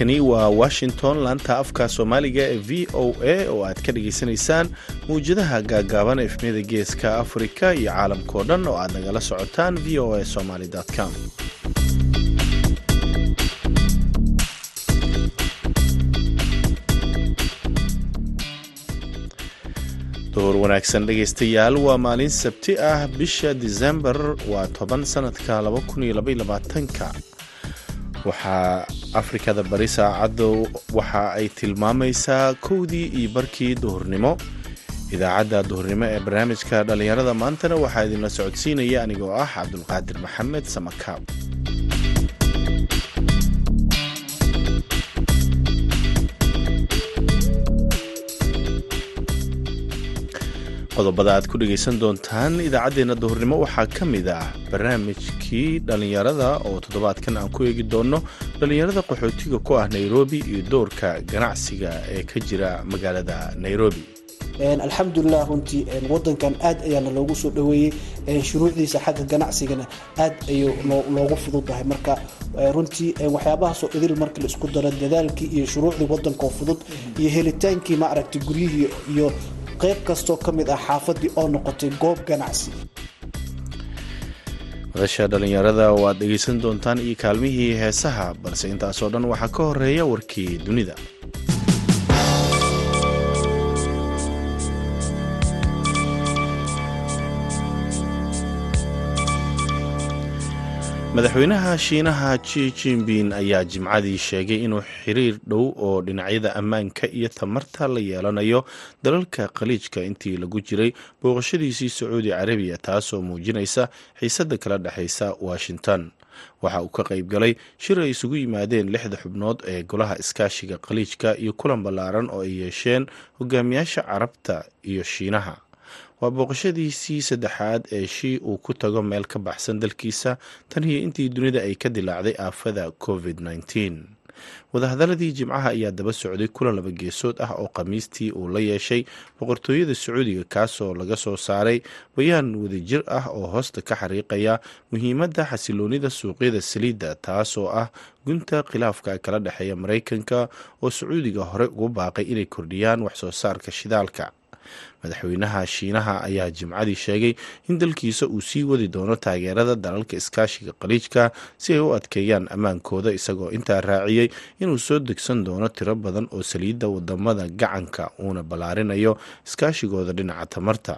halkani waa washington laanta afka soomaaliga ee v o a oo aad ka dhagaysanaysaan mawjadaha gaagaaban efmiyada geeska afrika iyo caalamkao dhan oo aad nagala socotaan v o a somaly com. Door wanaagsan dhegaystayaal waa maalin sabti ah bisha disembar waa toban sanadka ka waxaa afrikada bari saacaddu waxa ay tilmaamaysaa kowdii iyo barkii duhurnimo. Idaacadda duhurnimo ee barnaamijka dhallinyarada maantana waxaa idinla socodsiinaya anigoo ah cabdulqaadir maxamed samakaab qodobada aad ku dhegaysan doontaan idaacaddeenna duhurnimo. Waxaa ka mid ah barnaamijkii dhallinyarada oo toddobaadkan aan ku eegi doonno. Dhallinyarada qaxootiga ku ah nairobi iyo doorka ganacsiga ee ka jira magaalada nairobi. Alxamdulilah runtii wadankan aad ayaana loogu soo dhaweeyey. Shuruucdiisa xagga ganacsigana aad ayuu loogu fududahay. Marka runtii waxyaabahaasoo idil marka la isku daro dadaalkii iyo shuruucdii wadankaoo fudud iyo helitaankii maaragtay guryihii iyo qayb kastoo ka mid ah xaafadii oo noqotay goob ganacsi. Madasha dhallinyarada oo aad dhegaysan doontaan iyo kaalmihii heesaha balse intaasoo dhan waxaa ka horreeya warkii dunida madaxweynaha shiinaha ji jinbin ayaa jimcadii sheegay inuu xiriir dhow oo dhinacyada ammaanka iyo tamarta la yeelanayo dalalka khaliijka intii lagu jiray booqashadiisii sacuudi carabiya taasoo muujinaysa xiisadda kala dhexaysa washington. Waxa uu ka qayb galay shir ay isugu yimaadeen lixda xubnood ee golaha iskaashiga khaliijka iyo kulan ballaaran oo ay yeesheen hogaamiyaasha carabta iyo shiinaha waa booqashadiisii saddexaad ee shii uu ku tago meel ka baxsan dalkiisa. Tan iyo intii dunida ay ka dilaacday aafada covid -19 wadahadaladii jimcaha ayaa daba socday kulan laba geesood ah oo khamiistii uu la yeeshay boqortooyada sacuudiga kaasoo laga soo saaray bayaan wadajir ah oo hoosta ka xariiqaya muhiimadda xasiloonida suuqyada saliidda taasoo ah gunta khilaafka kala dhexeeya maraykanka oo sacuudiga hore ugu baaqay inay kordhiyaan waxsoo saarka shidaalka madaxweynaha shiinaha ayaa jimcadii sheegay in dalkiisa uu sii wadi doono taageerada dalalka iskaashiga khaliijka si ay u adkeeyaan ammaankooda isagoo intaa raaciyey inuu soo degsan doono tiro badan oo saliidda waddamada gacanka uuna ballaarinayo iskaashigooda dhinaca tamarta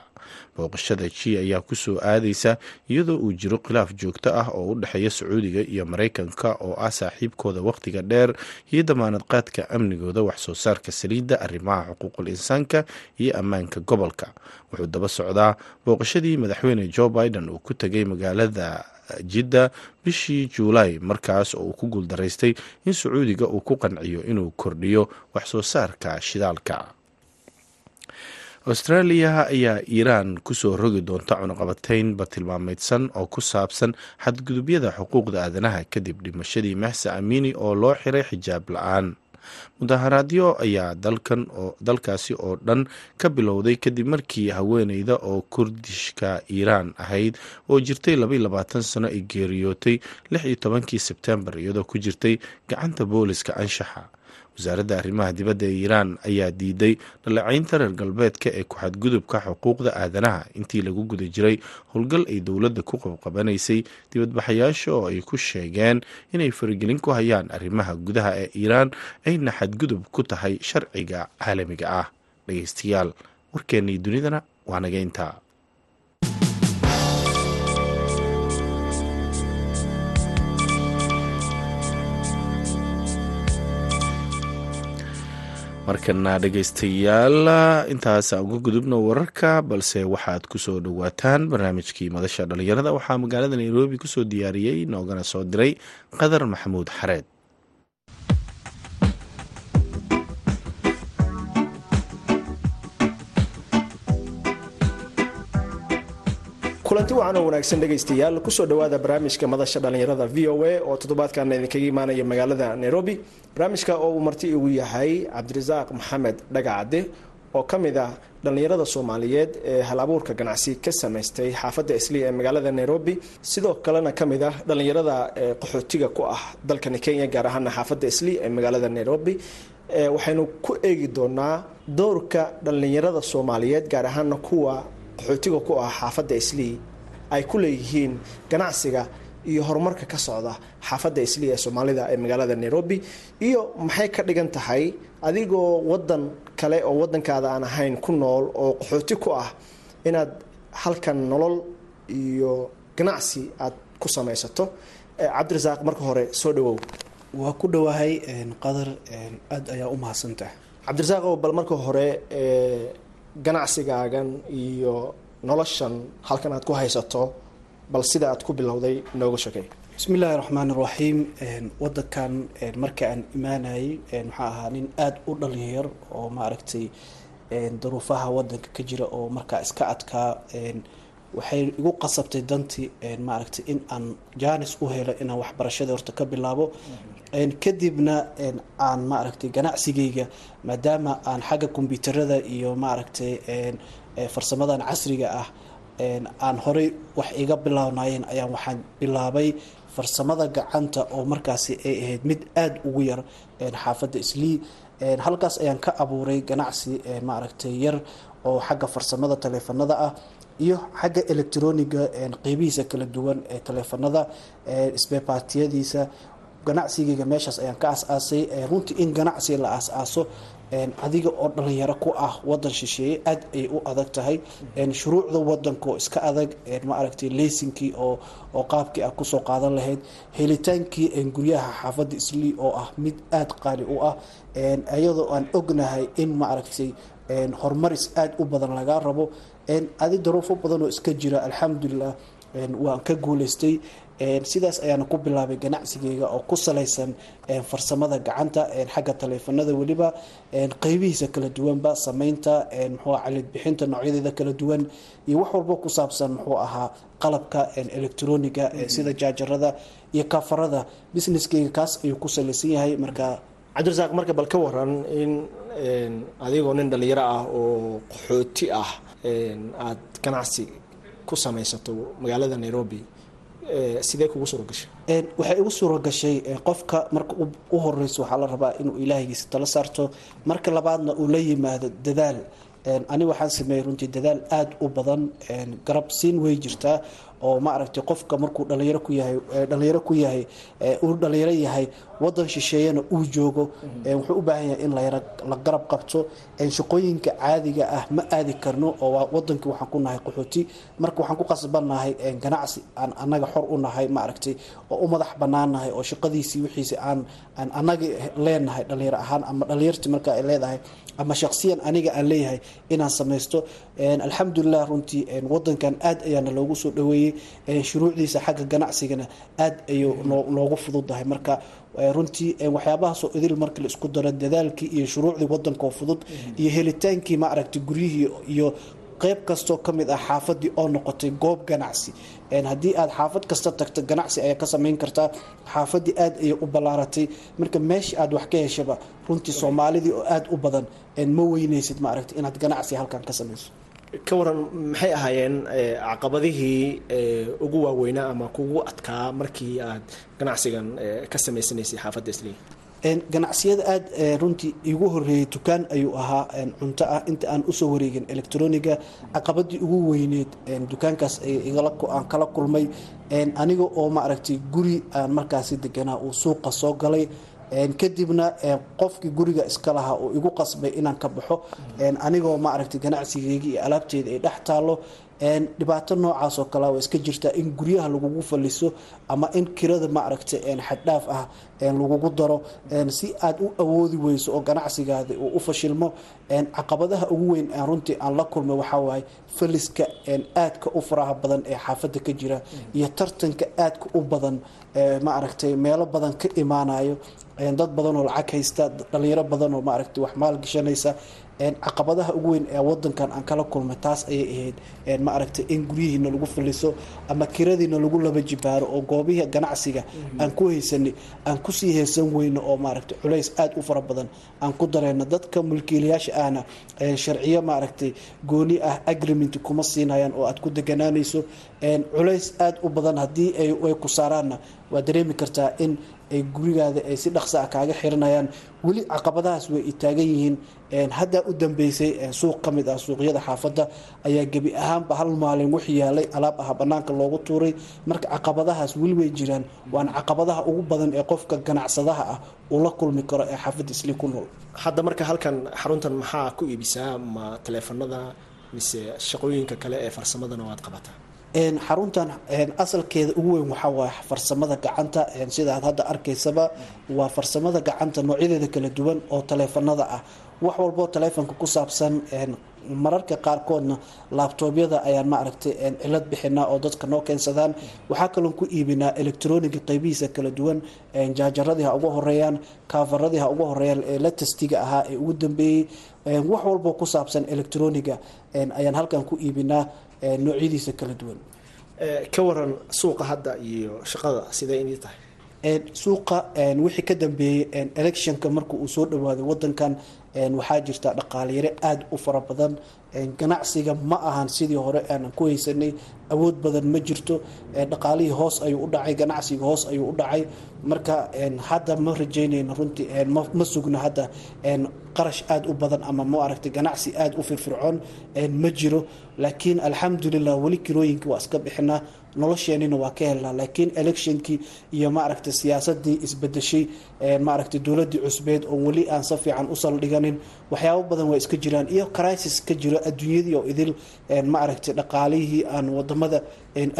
booqashada ji ayaa ku soo aadaysa iyadoo uu jiro khilaaf joogto ah oo u dhexeeya sacuudiga iyo maraykanka oo ah saaxiibkooda wakhtiga dheer iyo damaanad qaadka amnigooda waxsoo saarka saliidda arrimaha xuquuqul insaanka iyo ammaanka gobolka. Wuxuu daba socdaa booqashadii madaxweyne joe biden uu ku tegay magaalada jidda bishii juulaay markaas oo uu ku guuldaraystay in sacuudiga uu ku qanciyo inuu kordhiyo waxsoo saarka shidaalka austraaliya ayaa iiraan ku soo rogi doonta cunuqabateyn bartilmaameydsan oo ku saabsan xadgudubyada xuquuqda aadanaha kadib dhimashadii maxsa amini oo loo xiray xijaab la'aan. Mudaharaadyo ayaa dalkaasi oo dhan ka bilowday kadib markii haweeneyda oo kurdishka iiraan ahayd oo jirtay labayilabaatan sano ay geeriyootay lix iyo tobankii sebtembar iyadoo ku jirtay gacanta booliska anshaxa wasaaradda arrimaha dibadda ee iiraan ayaa diiday dhaleecaynta reer galbeedka ee ku-xadgudubka xuquuqda aadanaha. Intii lagu guda jiray howlgal ay dowladda ku qabqabanaysay dibadbaxayaasha oo ay ku sheegeen inay faragelin ku hayaan arrimaha gudaha ee iiraan ayna xadgudub ku tahay sharciga caalamiga ah. Dhegeystayaal warkeennii dunidana waa naga intaa markana dhegaystayaal intaas aan uga gudubno wararka balse waxaad ku soo dhowaataan barnaamijkii madasha dhallinyarada waxaa magaalada nairobi ku soo diyaariyey noogana soo diray qadar maxamuud xareed kulanti wacan oo wanaagsan dhegaystayaal ku soo dhowaada barnaamijka madasha dhallinyarada v o a oo toddobaadkan idinkaga imaanaya magaalada nairobi. Barnaamijka oo uu marti igu yahay cabdirasaaq maxamed dhagacadde oo ka mid ah dhallinyarada soomaaliyeed ee hal abuurka ganacsi ka samaystay xaafadda islii ee magaalada nairobi. Sidoo kalena ka mid ah dhallinyarada qaxootiga ku ah dalkani kenya gaar ahaana xaafadda islii ee magaalada nairobi. Waxaynu ku eegi doonaa doorka dhallinyarada soomaaliyeed gaar ahaana kuwa qaxootiga ku ah xaafadda islii ay ku leeyihiin ganacsiga iyo horumarka ka socda xaafadda islii ee soomaalida ee magaalada nairobi. Iyo maxay ka dhigan tahay adigoo wadan kale oo wadankaada aan ahayn ku nool oo qaxooti ku ah inaad halkan nolol iyo ganacsi aad ku samaysato? Cabdirasaaq marka hore soo dhawow. Waa ku dhowahay qadar aada ayaa u mahadsantaha cabdirasaaqow bal marka hore ganacsigaagan iyo noloshan halkan aad ku haysato bal sida aad ku bilowday nooga shakey bismi illaahi raxmaan iraxiim wadankan marka aan imaanayay maxaa ahaa nin aada u dhalinyar oo maaragtay daruufaha wadanka ka jira oo markaa iska adkaa waxay igu qasabtay dantii maaragtay in aan jaanis u helo inaan waxbarashada horta ka bilaabo kadibna aan maaragtay ganacsigayga maadaama aan xagga kombyuutarada iyo maaragtay farsamadan casriga ah aan horey wax iga bilaabnaayeen ayaan waxaan bilaabay farsamada gacanta oo markaasi ay ahayd mid aada ugu yar xaafadda islii. Halkaas ayaan ka abuuray ganacsi maaragtay yar oo xagga farsamada taleefanada ah iyo xagga electroniga qeybihiisa kala duwan ee taleefanada sbebatiyadiisa ganacsigayga meeshaas ayaan ka as-aasay runtii in ganacsi la as-aaso adiga oo dhalinyaro ku ah wadan shisheeye aada ay u adag tahay. Shuruucda wadankaoo iska adag maaragtay leysinkii oo qaabkii aad ku soo qaadan lahayd. Helitaankii guryaha xaafadda islii oo ah mid aada qaali u ah. Iyadoo aan ognahay in maaragtay horumaris aada u badan lagaa rabo. Adi daruufo badan oo iska jira alxamdulilah waan ka guuleystay sidaas ayaana ku bilaabay ganacsigeyga oo ku salaysan farsamada gacanta xagga taleefanada weliba qeybihiisa kala duwanba sameynta mxuu calid bixinta noocyadeeda kala duwan iyo wax walbo ku saabsan muxuu ahaa qalabka electroniga sida jaajarada iyo kafarada businesskeyga kaas ayuu ku salaysan yahay. Marka cabdirasaaq marka bal ka waran in adigoo nin dhalinyaro ah oo qaxooti ah aada ganacsi ku samaysato magaalada nairobi sidee kugu suura gashay? Waxay igu suura gashay qofka marka u horeyso waxaa la rabaa inuu ilaahigiisa tala saarto. Marka labaadna uu la yimaado dadaal. Ani waxaan sameeyey runtii dadaal aada u badan. Garab siin way jirtaa oo maaragtay qofka markuu dhalinyaro ku yahay dhalinyaro ku yahay uu dhalinyaro yahay wadan shisheeyana uu joogo wuxuu u baahan yahay in la garab qabto shaqooyinka caadiga ah ma aadi karno oo wadankii waxaan ku nahay qaxooti. Marka waxaan ku qasbannahay ganacsi aan annaga xor u nahay maaragtay oo u madax banaannahay oo shaqadiisii wixiisi aan annaga leenahay dhalinyaro ahaan ama dhalinyartii marka ay leedahay ama shaksiyan aniga aan leeyahay inaan samaysto. Alxamdulilah runtii wadankan aada ayaana loogu soo dhaweeyey. Shuruucdiisa xagga ganacsigana aada ayuu noogu fududahay. Marka runtii waxyaabahaasoo idil marka la isku daro dadaalkii iyo shuruucdii wadankaoo fudud iyo helitaankii maaragtay guryihii iyo qeyb kastoo ka mid ah xaafadii oo noqotay goob ganacsi. Haddii aad xaafad kasta tagto ganacsi ayaa ka samayn kartaa xaafadii aada ayay u ballaaratay marka meeshii aad wax ka heshaba runtii soomaalidii oo aada u badan ma weyneysid maaragtay inaad ganacsi halkan ka samayso. Ka waran maxay ahaayeen caqabadihii ugu waaweynaa ama kugu adkaa markii aad ganacsigan ka samaysanaysay xaafadda islii ganacsiyada aada runtii igu horeeyay dukaan ayuu ahaa cunto ah. Inta aan u soo wareegin electroniga caqabadii ugu weyneed dukaankaas aan kala kulmay. Aniga oo maaragtay guri aan markaasi deganaa uu suuqa soo galay kadibna qofkii guriga iska lahaa uu igu qasbay inaan ka baxo. Anigoo maaragtay ganacsigeygii iyo alaabteeda ay dhex taalo dhibaato noocaas oo kale iska jirtaa in guryaha lagugu faliso ama in kirada maaragtay xaddhaaf ah lagugu daro si aad u awoodi weyso oo ganacsigaada uu u fashilmo. Caqabadaha ugu weyn runtii aan la kulmay waxaa waaye faliska aadka u faraha badan ee xaafadda ka jira iyo tartanka aadka u badan maaragtay meelo badan ka imaanayo dad badan oo lacag haysta dhalinyaro badan oo maaragtay wax maal gashanaysa caqabadaha ugu weyn ee wadankan aan kala kulmay taas ayay ahayd ma aragtay in guryihiina lagu faliso ama kiradiina lagu laba jibaaro oo goobihii ganacsiga aan ku haysanay aan ku sii haysan weyno oo maaragtay culays aada u fara badan. Aan ku dareyno dadka mulkiilayaasha ahna sharciyo maaragtay gooni ah agreement kuma siinayaan oo aad ku deganaanayso. Culays aada u badan haddii ay ku saaraanna waa dareemi kartaa in ay gurigaada ay si dhaqsa ah kaaga xiranayaan. Weli caqabadahaas way i taagan yihiin. Haddaa u dambeysay suuq ka mid ah suuqyada xaafadda ayaa gebi ahaanba hal maalin wix yaalay alaab ah banaanka loogu tuuray. Marka caqabadahaas weli way jiraan. Waana caqabadaha ugu badan ee qofka ganacsadaha ah uu kulmi karo ee xaafadda isli ku nool. Hadda marka halkan xaruntan maxaa ku iibisaa? Ma taleefanada mise shaqooyinka kale ee farsamadana waad qabataa xaruntan asalkeeda ugu weyn waxaa waay farsamada gacanta. Sidaad hadda arkaysaba waa farsamada gacanta noocyadeeda kala duwan oo taleefanada ah. Wax walboo taleefonka ku saabsan mararka qaarkoodna laabtoobyada ayaan maaragtay cilad bixinaa oo dadka noo keensadaan. Waxaa kaloon ku iibinaa electroniga qeybihiisa kala duwan jaajaradii ha ugu horeeyaan kaafaradii ha ugu horeeyaan ee la tastiga ahaa ee ugu dambeeyey wax walboo ku saabsan electroniga ayaan halkan ku iibinaa noocyadiisa kala duwan. Ka waran suuqa hadda iyo shaqada sidee inii tahay? Suuqa wixii ka dambeeyey electionka marka uu soo dhawaaday wadankan waxaa jirta dhaqaaliyare aada u fara badan. Ganacsiga ma ahan sidii hore aanan ku haysanay. Awood badan ma jirto. Dhaqaalihii hoos ayuu u dhacay ganacsiga hoos ayuu u dhacay. Marka hadda ma rajeynayno runtii ma sugno hadda. Qarash aada u badan ama ma aragtay ganacsi aada u firfircoon. Ma jiro. Laakiin alxamdulilah weli kirooyinka waa iska bixinaa nolosheenina waa ka helnaa laakiin electionkii iyo maaragtay siyaasadii isbedeshay maaragtay dowladii cusbeed oo weli aan si fiican u saldhiganin waxyaabo badan waa iska jiraan. Iyo crisis ka jiro adduunyadii oo idil maaragtay dhaqaalihii aan waddamada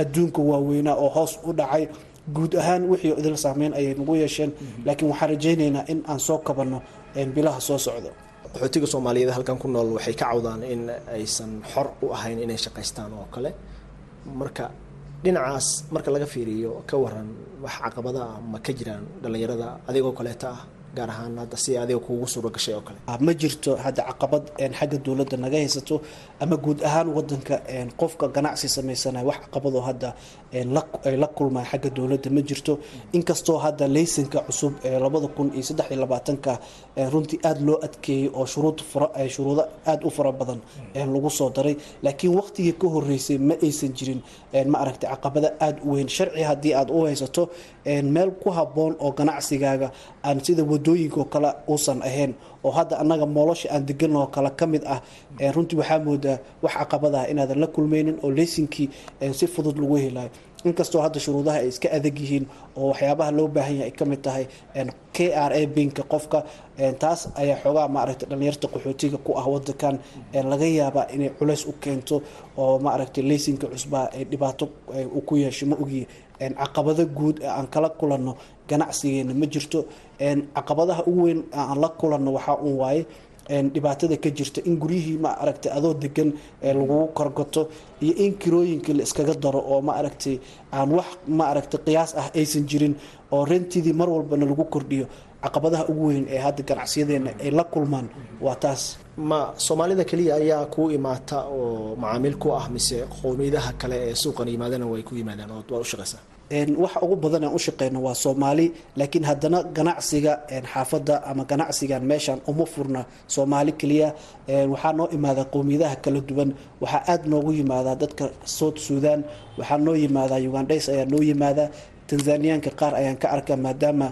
adduunka waaweynaa oo hoos u dhacay guud ahaan wixii idil saameyn ayay nagu yeesheen. Laakiin waxaan rajaynaynaa in aan soo kabanno bilaha soo socdo. Qaxootiga soomaaliyeed halkan ku nool waxay ka cawdaan in aysan xor u ahayn inay shaqaystaan oo kale. Marka dhinacaas marka laga fiiriyo ka waran wax caqabada ah ma ka jiraan dhallinyarada adigoo kaleeta ah gaar ahaan hadda si adiga kuugu suuro gashay oo kale. Ma jirto hadda caqabad xagga dowladda naga haysato ama guud ahaan wadanka qofka ganacsi samaysanaya wax caqabadoo hadda ay la kulmaan xagga dowladda ma jirto? Inkastoo hadda laysanka cusub ee labada kun iyo saddex iyo labaatanka runtii aada loo adkeeyey oo shuruud shuruudo aada u fara badan lagu soo daray. Laakiin waqtigii ka horeysay ma aysan jirin ma aragtay caqabada aada u weyn. Sharci haddii aada u haysato meel ku haboon oo ganacsigaaga aan sida wadooyinkaoo kale uusan ahayn oo hadda annaga moolosha aan degan oo kale ka mid ah runtii waxaa moodaa wax caqabad ah inaadan la kulmaynin oo leysinkii si fudud lagu helayo inkastoo hadda shuruudaha ay iska adag yihiin oo waxyaabaha loo baahan yahay ay ka mid tahay k r a binka qofka taas ayaa xoogaa maaragtay dhalinyarta qaxootiga ku ah wadankan laga yaabaa inay culays u keento oo maaragtay leysinka cusbaha ay dhibaato ku yeesho ma ogiye caqabado guud aan kala kulanno ganacsigeena ma jirto caqabadaha ugu weyn aan la kulanno waxaa uun waaye dhibaatada ka jirta in guryihii ma aragtay adoo degan lagugu korgato iyo in kirooyinkii la iskaga daro oo ma aragtay aan wax ma aragtay qiyaas ah aysan jirin oo rentidii mar walbana lagu kordhiyo. Caqabadaha ugu weyn ee hadda ganacsiyadeena ay la kulmaan waa taas. Ma soomaalida keliya ayaa kuu imaata oo macaamiil ku ah mise qowmiyadaha kale ee suuqan yimaadana way ku yimaadaan oo waad u shaqaysaa waxa ugu badan aan u shaqeyno waa soomaali laakiin haddana ganacsiga xaafadda ama ganacsigan meeshan uma furna soomaali keliya. Waxaa noo imaada qowmiyadaha kala duwan. Waxaa aada noogu yimaadaa dadka south sudan waxaa noo yimaadaa ugandhays ayaa noo yimaada tanzaniyaanka qaar ayaan ka arkaa maadaama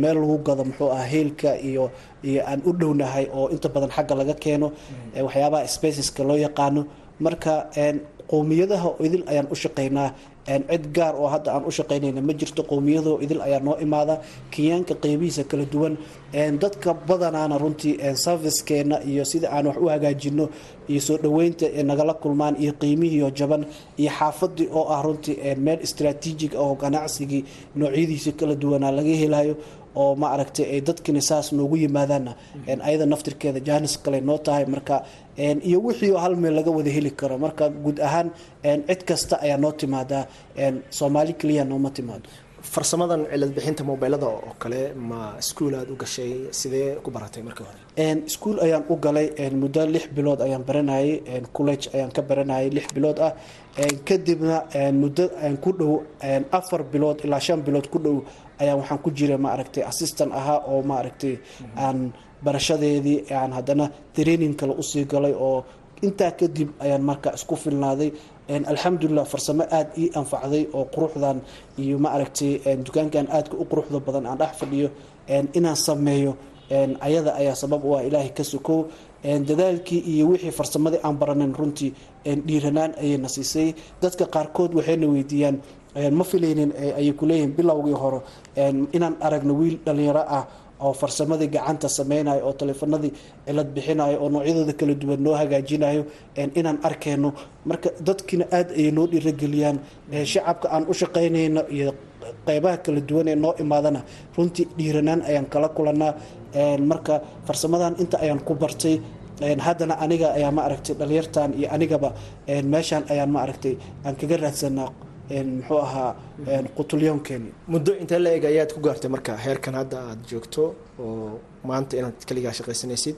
meel lagu gado muxuu ah heelka iyo iyo aan u dhownahay oo inta badan xagga laga keeno waxyaabaha spaceska loo yaqaano. Marka qowmiyadaha idil ayaan u shaqeynaa cid gaar oo hadda aan u shaqeynayna ma jirto qowmiyadoo idil ayaa noo imaada. Kenyaanka qeybihiisa kala duwan dadka badanaana runtii servicekeena iyo sida aan wax u hagaajino iyo soo dhaweynta nagala kulmaan iyo qiimihiio jaban iyo xaafadii oo ah runtii meel istraatiijig oo ganacsigii noocyadiisa kala duwanaa laga helayo oo ma aragtay ay dadkina saas noogu yimaadaanna. Ayada naftirkeeda jaanis kale noo tahay marka iyo wixii hal meel laga wada heli karo. Marka guud ahaan cid kasta ayaa noo timaadaa soomaali keliya nooma timaado farsamadan cilad bixinta mobeelada oo kale ma iskuul aad u gashay? Sidee ku baratay markii hore? Iskuul ayaan u galay. Muddo lix bilood ayaan baranayay. College ayaan ka baranayay lix bilood ah. Kadibna muddo ku dhow afar bilood ilaa shan bilood ku dhow ayaan waxaan ku jiray maaragtay assistant ahaa oo maaragtay aan barashadeedii aan haddana training kale u sii galay oo intaa kadib ayaan marka isku filnaaday. Alxamdulilah farsamo aada ii anfacday oo quruxdan iyo maaragtay dukaankan aadka u quruxda badan aan dhex fadhiyo inaan sameeyo ayada ayaa sabab u ah ilaahay ka sokow. Dadaalkii iyo wixii farsamadii aan baranin runtii dhiiranaan ayayna siisay. Dadka qaarkood waxayna weydiiyaan ma filaynin ayay kuleeyihiin bilowgii hore inaan aragno wiil dhalinyaro ah oo farsamadii gacanta sameynayo oo taleefanadii cilad bixinayo oo noocyadooda kala duwan noo hagaajinayo inaan arkeyno. Marka dadkiina aada ayay noo dhiirageliyaan shacabka aan u shaqeynayno iyo qeybaha kala duwan ee noo imaadana runtii dhiiranaan ayaan kala kulanaa marka farsamadan inta ayaan ku bartay haddana aniga ayaa ma aragtay dhalinyartan iyo anigaba meeshaan ayaan ma aragtay. Aan kaga raadsanaa muxuu ahaa qutulyoonkeeni muddo intee la eg ayaad ku gaartay marka heerkan hadda aada joogto oo maanta inaad keligaa shaqaysanaysid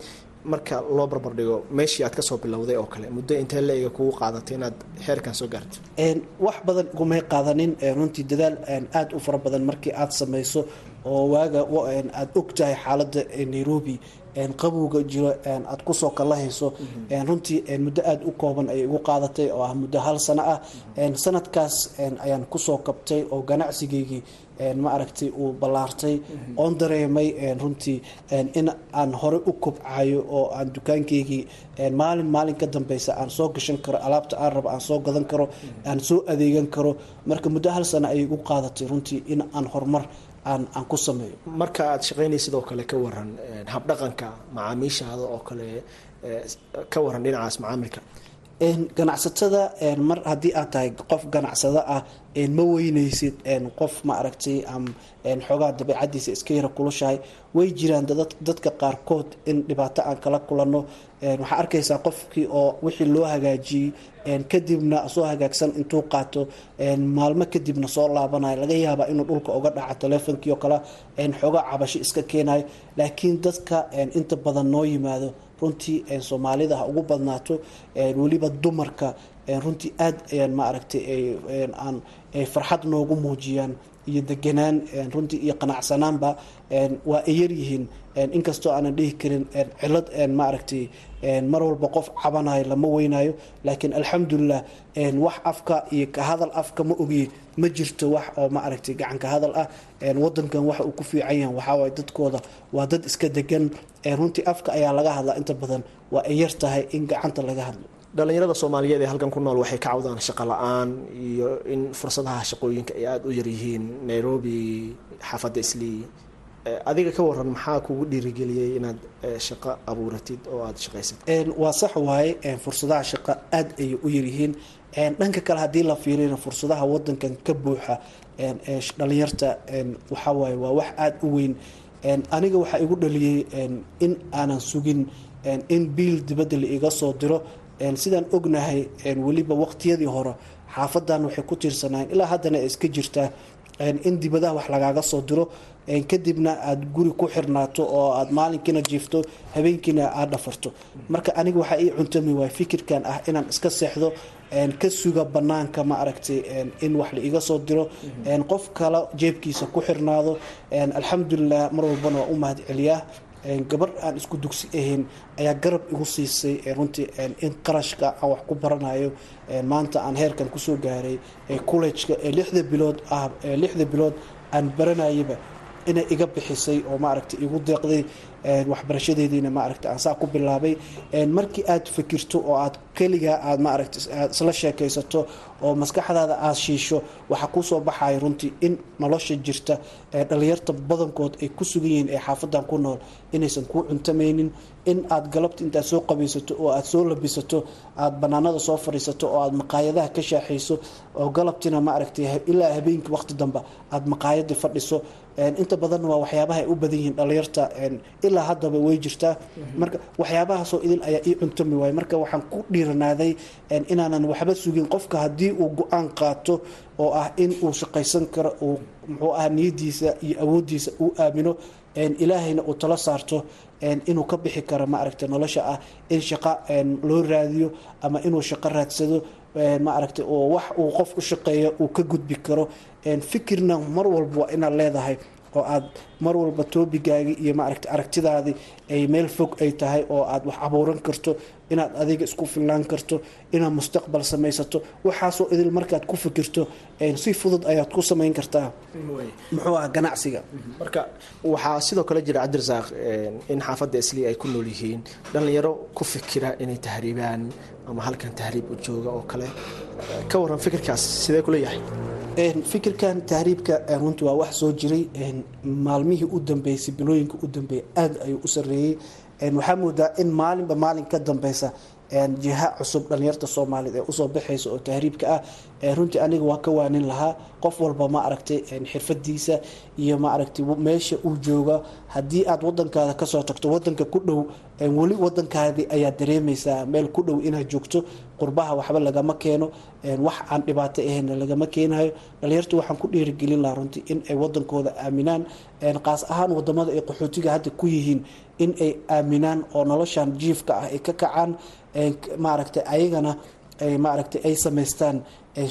marka loo barbar dhigo meeshii aad ka soo bilowday oo kale muddo intee la ega kugu qaadatay inaad heerkan soo gaarto wax badan igumay qaadanin runtii dadaal aada u fara badan markii aada samayso oo waaga aada og tahay xaaladda nairobi qabowga jiro aada ku soo kalahayso runtii muddo aada u kooban ayay igu qaadatay oo ah muddo hal sano ah. Sanadkaas ayaan ku soo kabtay oo ganacsigeygii ma aragtay uu ballaartay. Oon dareemay runtii in aan hore u kobcayo oo aan dukaankeygii maalin maalin ka dambeysa aan soo gashan karo alaabta aan rabo aan soo gadan karo aan soo adeegan karo. Marka muddo hal sano ayay igu qaadatay runtii in aan horumar aan aan ku sameeyo. Marka aada shaqaynay sidoo kale ka waran habdhaqanka macaamiishaada oo kale ka waran dhinacaas macaamilka ganacsatada mar haddii aad tahay qof ganacsado ah ma weyneysid qof ma xoogaa dabeicadiisa iska yara kulushahay way jiraan dadka qaarkood in dhibaato aan kala kulanno waxaa arkaysaa qofkii oo wixii loo hagaajiyey kadibna soo hagaagsan intuu qaato maalmo kadibna soo laabanayo laga yaabaa inuu dhulka uga dhaca taleefonkii oo kale xoogaa cabasho iska keenayo laakiin dadka inta badan noo yimaado runtii soomaalida ha ugu badnaato weliba dumarka runtii aada ayaan ma aragtay aan farxad noogu muujiyaan iyo deganaan runtii iyo qanacsanaanba waa ay yaryihiin inkastoo aanan dhihi karin cilad ma aragtay mar walba qof cabanayo lama weynayo laakiin alxamdulilah wax afka iyo ka hadal afka ma ogiye ma jirto wax oo ma aragtay gacanka hadal ah. Wadankan waxa uu ku fiican yahay waxaawaay dadkooda waa dad iska degan runtii afka ayaa laga hadlaa inta badan waa ay yar tahay in gacanta laga hadlo. Dhalinyarada soomaaliyeed ee halkan ku nool waxay ka cawdaan shaqo la'aan iyo in fursadaha shaqooyinka ay aada u yaryihiin nairobi xaafadda islii adiga ka waran maxaa kugu dhiirigeliyey inaad shaqo abuuratid oo aada shaqaysatid? Waa sax waaye fursadaha shaqo aada ayay u yaryihiin dhanka kale haddii la fiirina fursadaha wadankan ka buuxa dhalinyarta waxawaaye waa wax aada u weyn. Aniga waxaa igu dhaliyey in aanan sugin in biil dibadda la iga soo diro. Sidaan ognahay weliba waqtiyadii hore xaafadan waxay ku tiirsanaayen ilaa haddana iska jirtaa in dibadaha wax lagaaga soo diro. Kadibna aada guri ku xirnaato oo aada maalinkiina jiifto habeenkiina aada dhafarto. Marka aniga waxaa ii cuntami waay fikirkan ah inaan iska seexdo ka suga banaanka ma aragtay in wax la iga soo diro. Qof kale jeebkiisa ku xirnaado. Alxamdulilah mar walbana waa u mahad celiyaa gabar aan isku dugsi ahayn ayaa garab igu siisay runtii in qarashka aan wax ku baranayo maanta aan heerkan ku soo gaaray collejka ee lixda bilood ah lixda bilood aan baranayaba inay iga bixisay oo maaragtay igu deeqday waxbarashadeediina maaragtay aan saa ku bilaabay. Markii aad fikirto oo aad keligaa aad maaragtay aad isla sheekaysato oo maskaxdaada aad shiisho waxaa ku soo baxaya runtii in nolosha jirta ee dhalinyarta badankood ay ku sugan yihiin ee xaafadan ku nool inaysan kuu cuntamaynin in aad galabta intaad soo qabaysato oo aad soo labisato aad banaanada soo fadhiisato oo aad maqaayadaha ka shaaxayso oo galabtina maaragtay ilaa habeenkii waqti dambe aad maqaayadii fadhiso inta badan waa waxyaabaha ay u badan yihiin dhalinyarta. Ilaa haddaba way jirtaa marka waxyaabahaasoo idil ayaa ii cuntami waaya marka waxaan ku dhiiranaaday inaanan waxba sugin qofka haddii uu go'aan qaato oo ah in uu shaqaysan karo uu muxuu ah niyadiisa iyo awooddiisa uu aamino ilaahayna uu talo saarto inuu ka bixi karo maaragta nolosha ah in shaqo loo raadiyo ama inuu shaqo raadsado maaragta oo wax uu qof u shaqeeyo uu ka gudbi karo. Fikirna mar walba waa inaad leedahay oo aad mar walba toobigaagi iyo maaragta aragtidaadii ay meel fog ay tahay oo aad wax abuuran karto inaad adiga isku filnaan karto inaad mustaqbal samaysato waxaasoo idil markaad ku fikirto si fudud ayaad ku samayn kartaa. Muxuu ah ganacsiga. Marka waxaa sidoo kale jira cabdirasaaq in xaafadda islii ay ku nool yihiin. Dhallinyaro ku fikira inay tahriibaan ama halkan tahriib u jooga oo kale. Ka waran fikirkaas sidee kula yahay? Fikirkan tahriibka runtii waa wax soo jiray. Maalmihii u dambeysay bilooyinka u dambeeyay aad ayuu u sareeyey waxaa moodaa in maalinba maalin ka dambeysa jiha cusub dhalinyarta soomaaliyeed ee u soo baxaysa oo tahriibka ah. Runtii aniga waa ka waanin lahaa qof walba ma aragtay xirfadiisa iyo ma aragtay meesha uu jooga. Haddii aad wadankaada ka soo tagto wadanka ku dhow weli wadankaadii ayaad dareemaysaa meel ku dhow inaad joogto. Qurbaha waxba lagama keeno. Wax aan dhibaato ahayn lagama keenayo. Dhalinyartu waxaan ku dhiirigelin lahaa runtii in ay wadankooda aaminaan. Qaas ahaan waddamada ay qaxootiga hadda ku yihiin in ay aaminaan oo noloshan jiifka ah ay ka kacaan maaragtay ayagana maaragtay ay samaystaan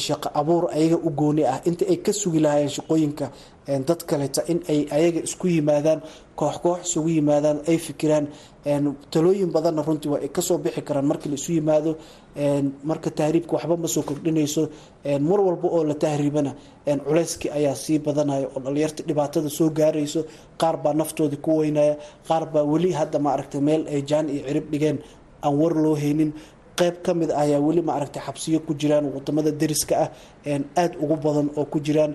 shaqo abuur ayaga u gooni ah. Inta ay ka sugi lahaayeen shaqooyinka dad kaleta in ay ayaga isku yimaadaan koox koox isugu yimaadaan ay fikiraan talooyin badanna runtii waa ay ka soo bixi karaan markii la yimaado. Marka tahriibka waxba ma soo kordhinayso. Mar walba oo la tahriibana culeyskii ayaa sii badanaya oo dhalinyarta dhibaatada soo gaarayso. Qaar baa naftoodii ku weynaya qaar baa weli hadda maaragtay meel ay jaan iyo cirib dhigeen aan war loo haynin qayb ka mid ah ayaa weli maaragtay xabsiyo ku jiraan waddamada dariska ah aada ugu badan oo ku jiraan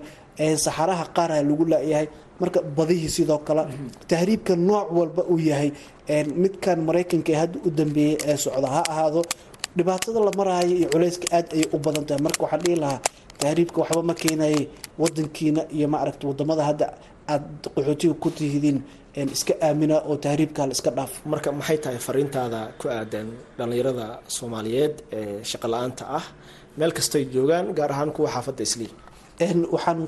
saxaraha qaarha lagu laayahay. Marka badihii sidoo kale tahriibka nooc walba uu yahay midkan maraykanka ee hadda u dambeeyey ee socda ha ahaado. Dhibaatada la maraayo iyo culeyska aad ayay u badan tahay. Marka waxaan dhihi lahaa tahriibka waxba ma keenaye. Wadankiina iyo maaragta waddamada hadda aada qaxootiga ku tihidiin iska aamina oo tahriibka la iska dhaaf. Marka maxay tahay fariintaada ku aadan dhallinyarada soomaaliyeed ee shaqo la'aanta ah? Meel kastay joogaan gaar ahaan kuwa xaafadda islii waxaan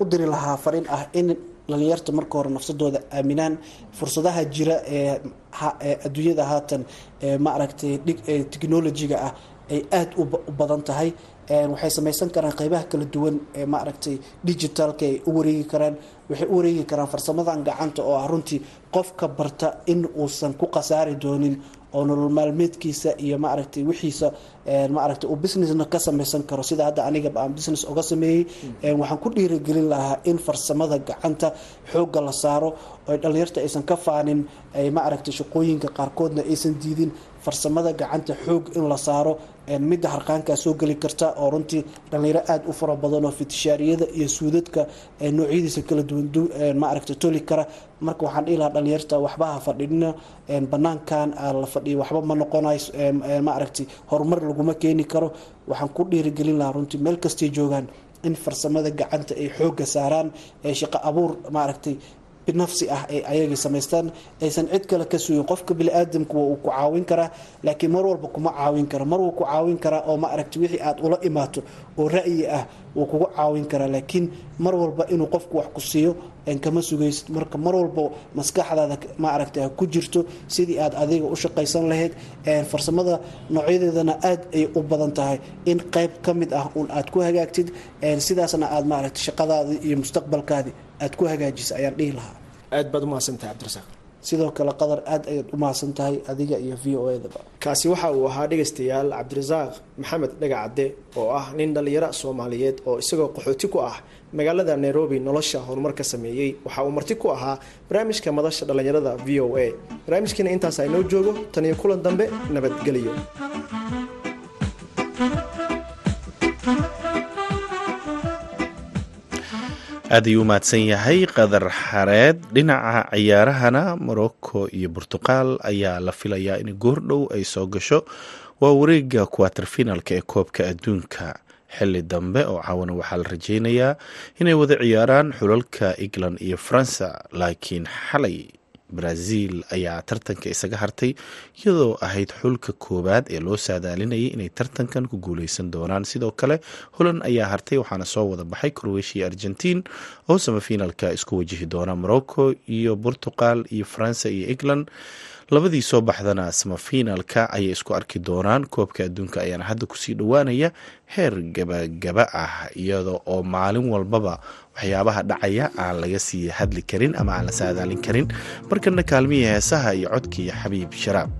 u diri lahaa fariin ah in dhalinyarta marka hore nafsadooda aaminaan. Fursadaha jira ee adduunyada haatan ma aragtay technolojiga ah ay aada u badan tahay. Waxay samaysan karaan qeybaha kala duwan ee ma aragtay digitalka ay u wareegi karaan. Waxay u wareegi karaan farsamadan gacanta oo ah runtii qofka barta in uusan ku khasaari doonin oo nolol maalmeedkiisa iyo maaragtay wixiisa maaragtay uu businessna ka samaysan karo. Sida hadda aniga aan business oga sameeyey waxaan ku dhiirigelin lahaa in farsamada gacanta xoogga la saaro oo dhalinyarta aysan ka faanin maaragtay shaqooyinka qaarkoodna aysan diidin farsamada gacanta xoog in la saaro midda harqaankaa soo geli karta oo runtii dhalinyaro aada u fara badan oo fitishaariyada iyo suudadka noocyadiisa kala duwan maaragtay toli kara. Marka waxaan dhihi lahaa dhalinyarta waxba ha fadhinina banaankan la fadhiyo waxba ma noqonayo maaragtay horumar laguma keeni karo. Waxaan ku dhiirigelin lahaa runtii meel kastay joogaan in farsamada gacanta ay xoogga saaraan shaqo abuur maaragtay binafsi ah ay ayagii samaystaan aysan cid kale ka sugin qofka bini-aadamku waa uu ku caawin karaa laakiin mar walba kuma caawin kara mar wuu ku caawin karaa oo ma aragti wixii aad ula imaato oo ra'yi ah wuu kugu caawin karaa. Laakiin mar walba inuu qofku wax ku siiyo kama sugaysid. Marka mar walba maskaxdaada ma aragta ku jirto sidii aad adiga u shaqaysan lahayd farsamada noocyadeedana aad ay u badan tahay. In qayb ka mid ah un aad ku hagaagtid sidaasna aad maaragta shaqadaadi iyo mustaqbalkaadi aad ku hagaajisa ayaan dhihi lahaa aad baad umahadsantahay cabdirasaaq. Sidoo kale qadar aad ayaad u mahadsan tahay adiga iyo v o edaba kaasi waxa uu ahaa dhegaystayaal cabdirasaaq maxamed dhagacadde oo ah nin dhallinyaro soomaaliyeed oo isagoo qaxooti ku ah magaalada nairobi nolosha horumar ka sameeyey. Waxa uu marti ku ahaa barnaamijka madasha dhallinyarada v o a. Barnaamijkiina intaas aynoo joogo tan iyo kulan dambe nabadgelyo aad ayuu u mahadsan yahay. Qadar xareed dhinaca ciyaarahana morocco iyo burtuqal ayaa la filayaa in goordhow ay soo gasho. Waa wareega kuwater finalka ee koobka adduunka. Xili dambe oo caawana waxaa la rajeynayaa inay wada ciyaaraan xulalka england iyo faransa laakiin xalay brazil ayaa tartanka isaga hartay iyadoo ahayd xulka koowaad ee loo saadaalinayay inay tartankan ku guuleysan doonaan. Sidoo kale holand ayaa hartay waxaana soo wada baxay croatia argentiin oo samafinalka isku wajihi doona morocco iyo portugal iyo faransa iyo england labadii soo baxdana samafinalka ayay isku arki doonaan. Koobka adduunka ayaana hadda ku sii dhowaanaya. Heer gabagaba ah iyada oo maalin walbaba waxyaabaha dhacaya aan laga sii hadli karin ama aan la saadaalin karin. Markana kaalmihii heesaha iyo codkii xabiib sharaab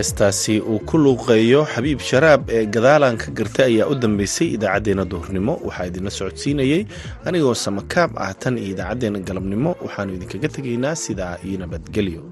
heestaasi uu ku luuqeeyo xabiib sharaab ee gadaalan ka gartay ayaa u dambeysay idaacaddeenna duhurnimo waxaa idinla socodsiinayey anigoo samakaab ah tan iyo idaacaddeenna galabnimo. Waxaannu idinkaga tegaynaa sidaa iyo nabadgelyo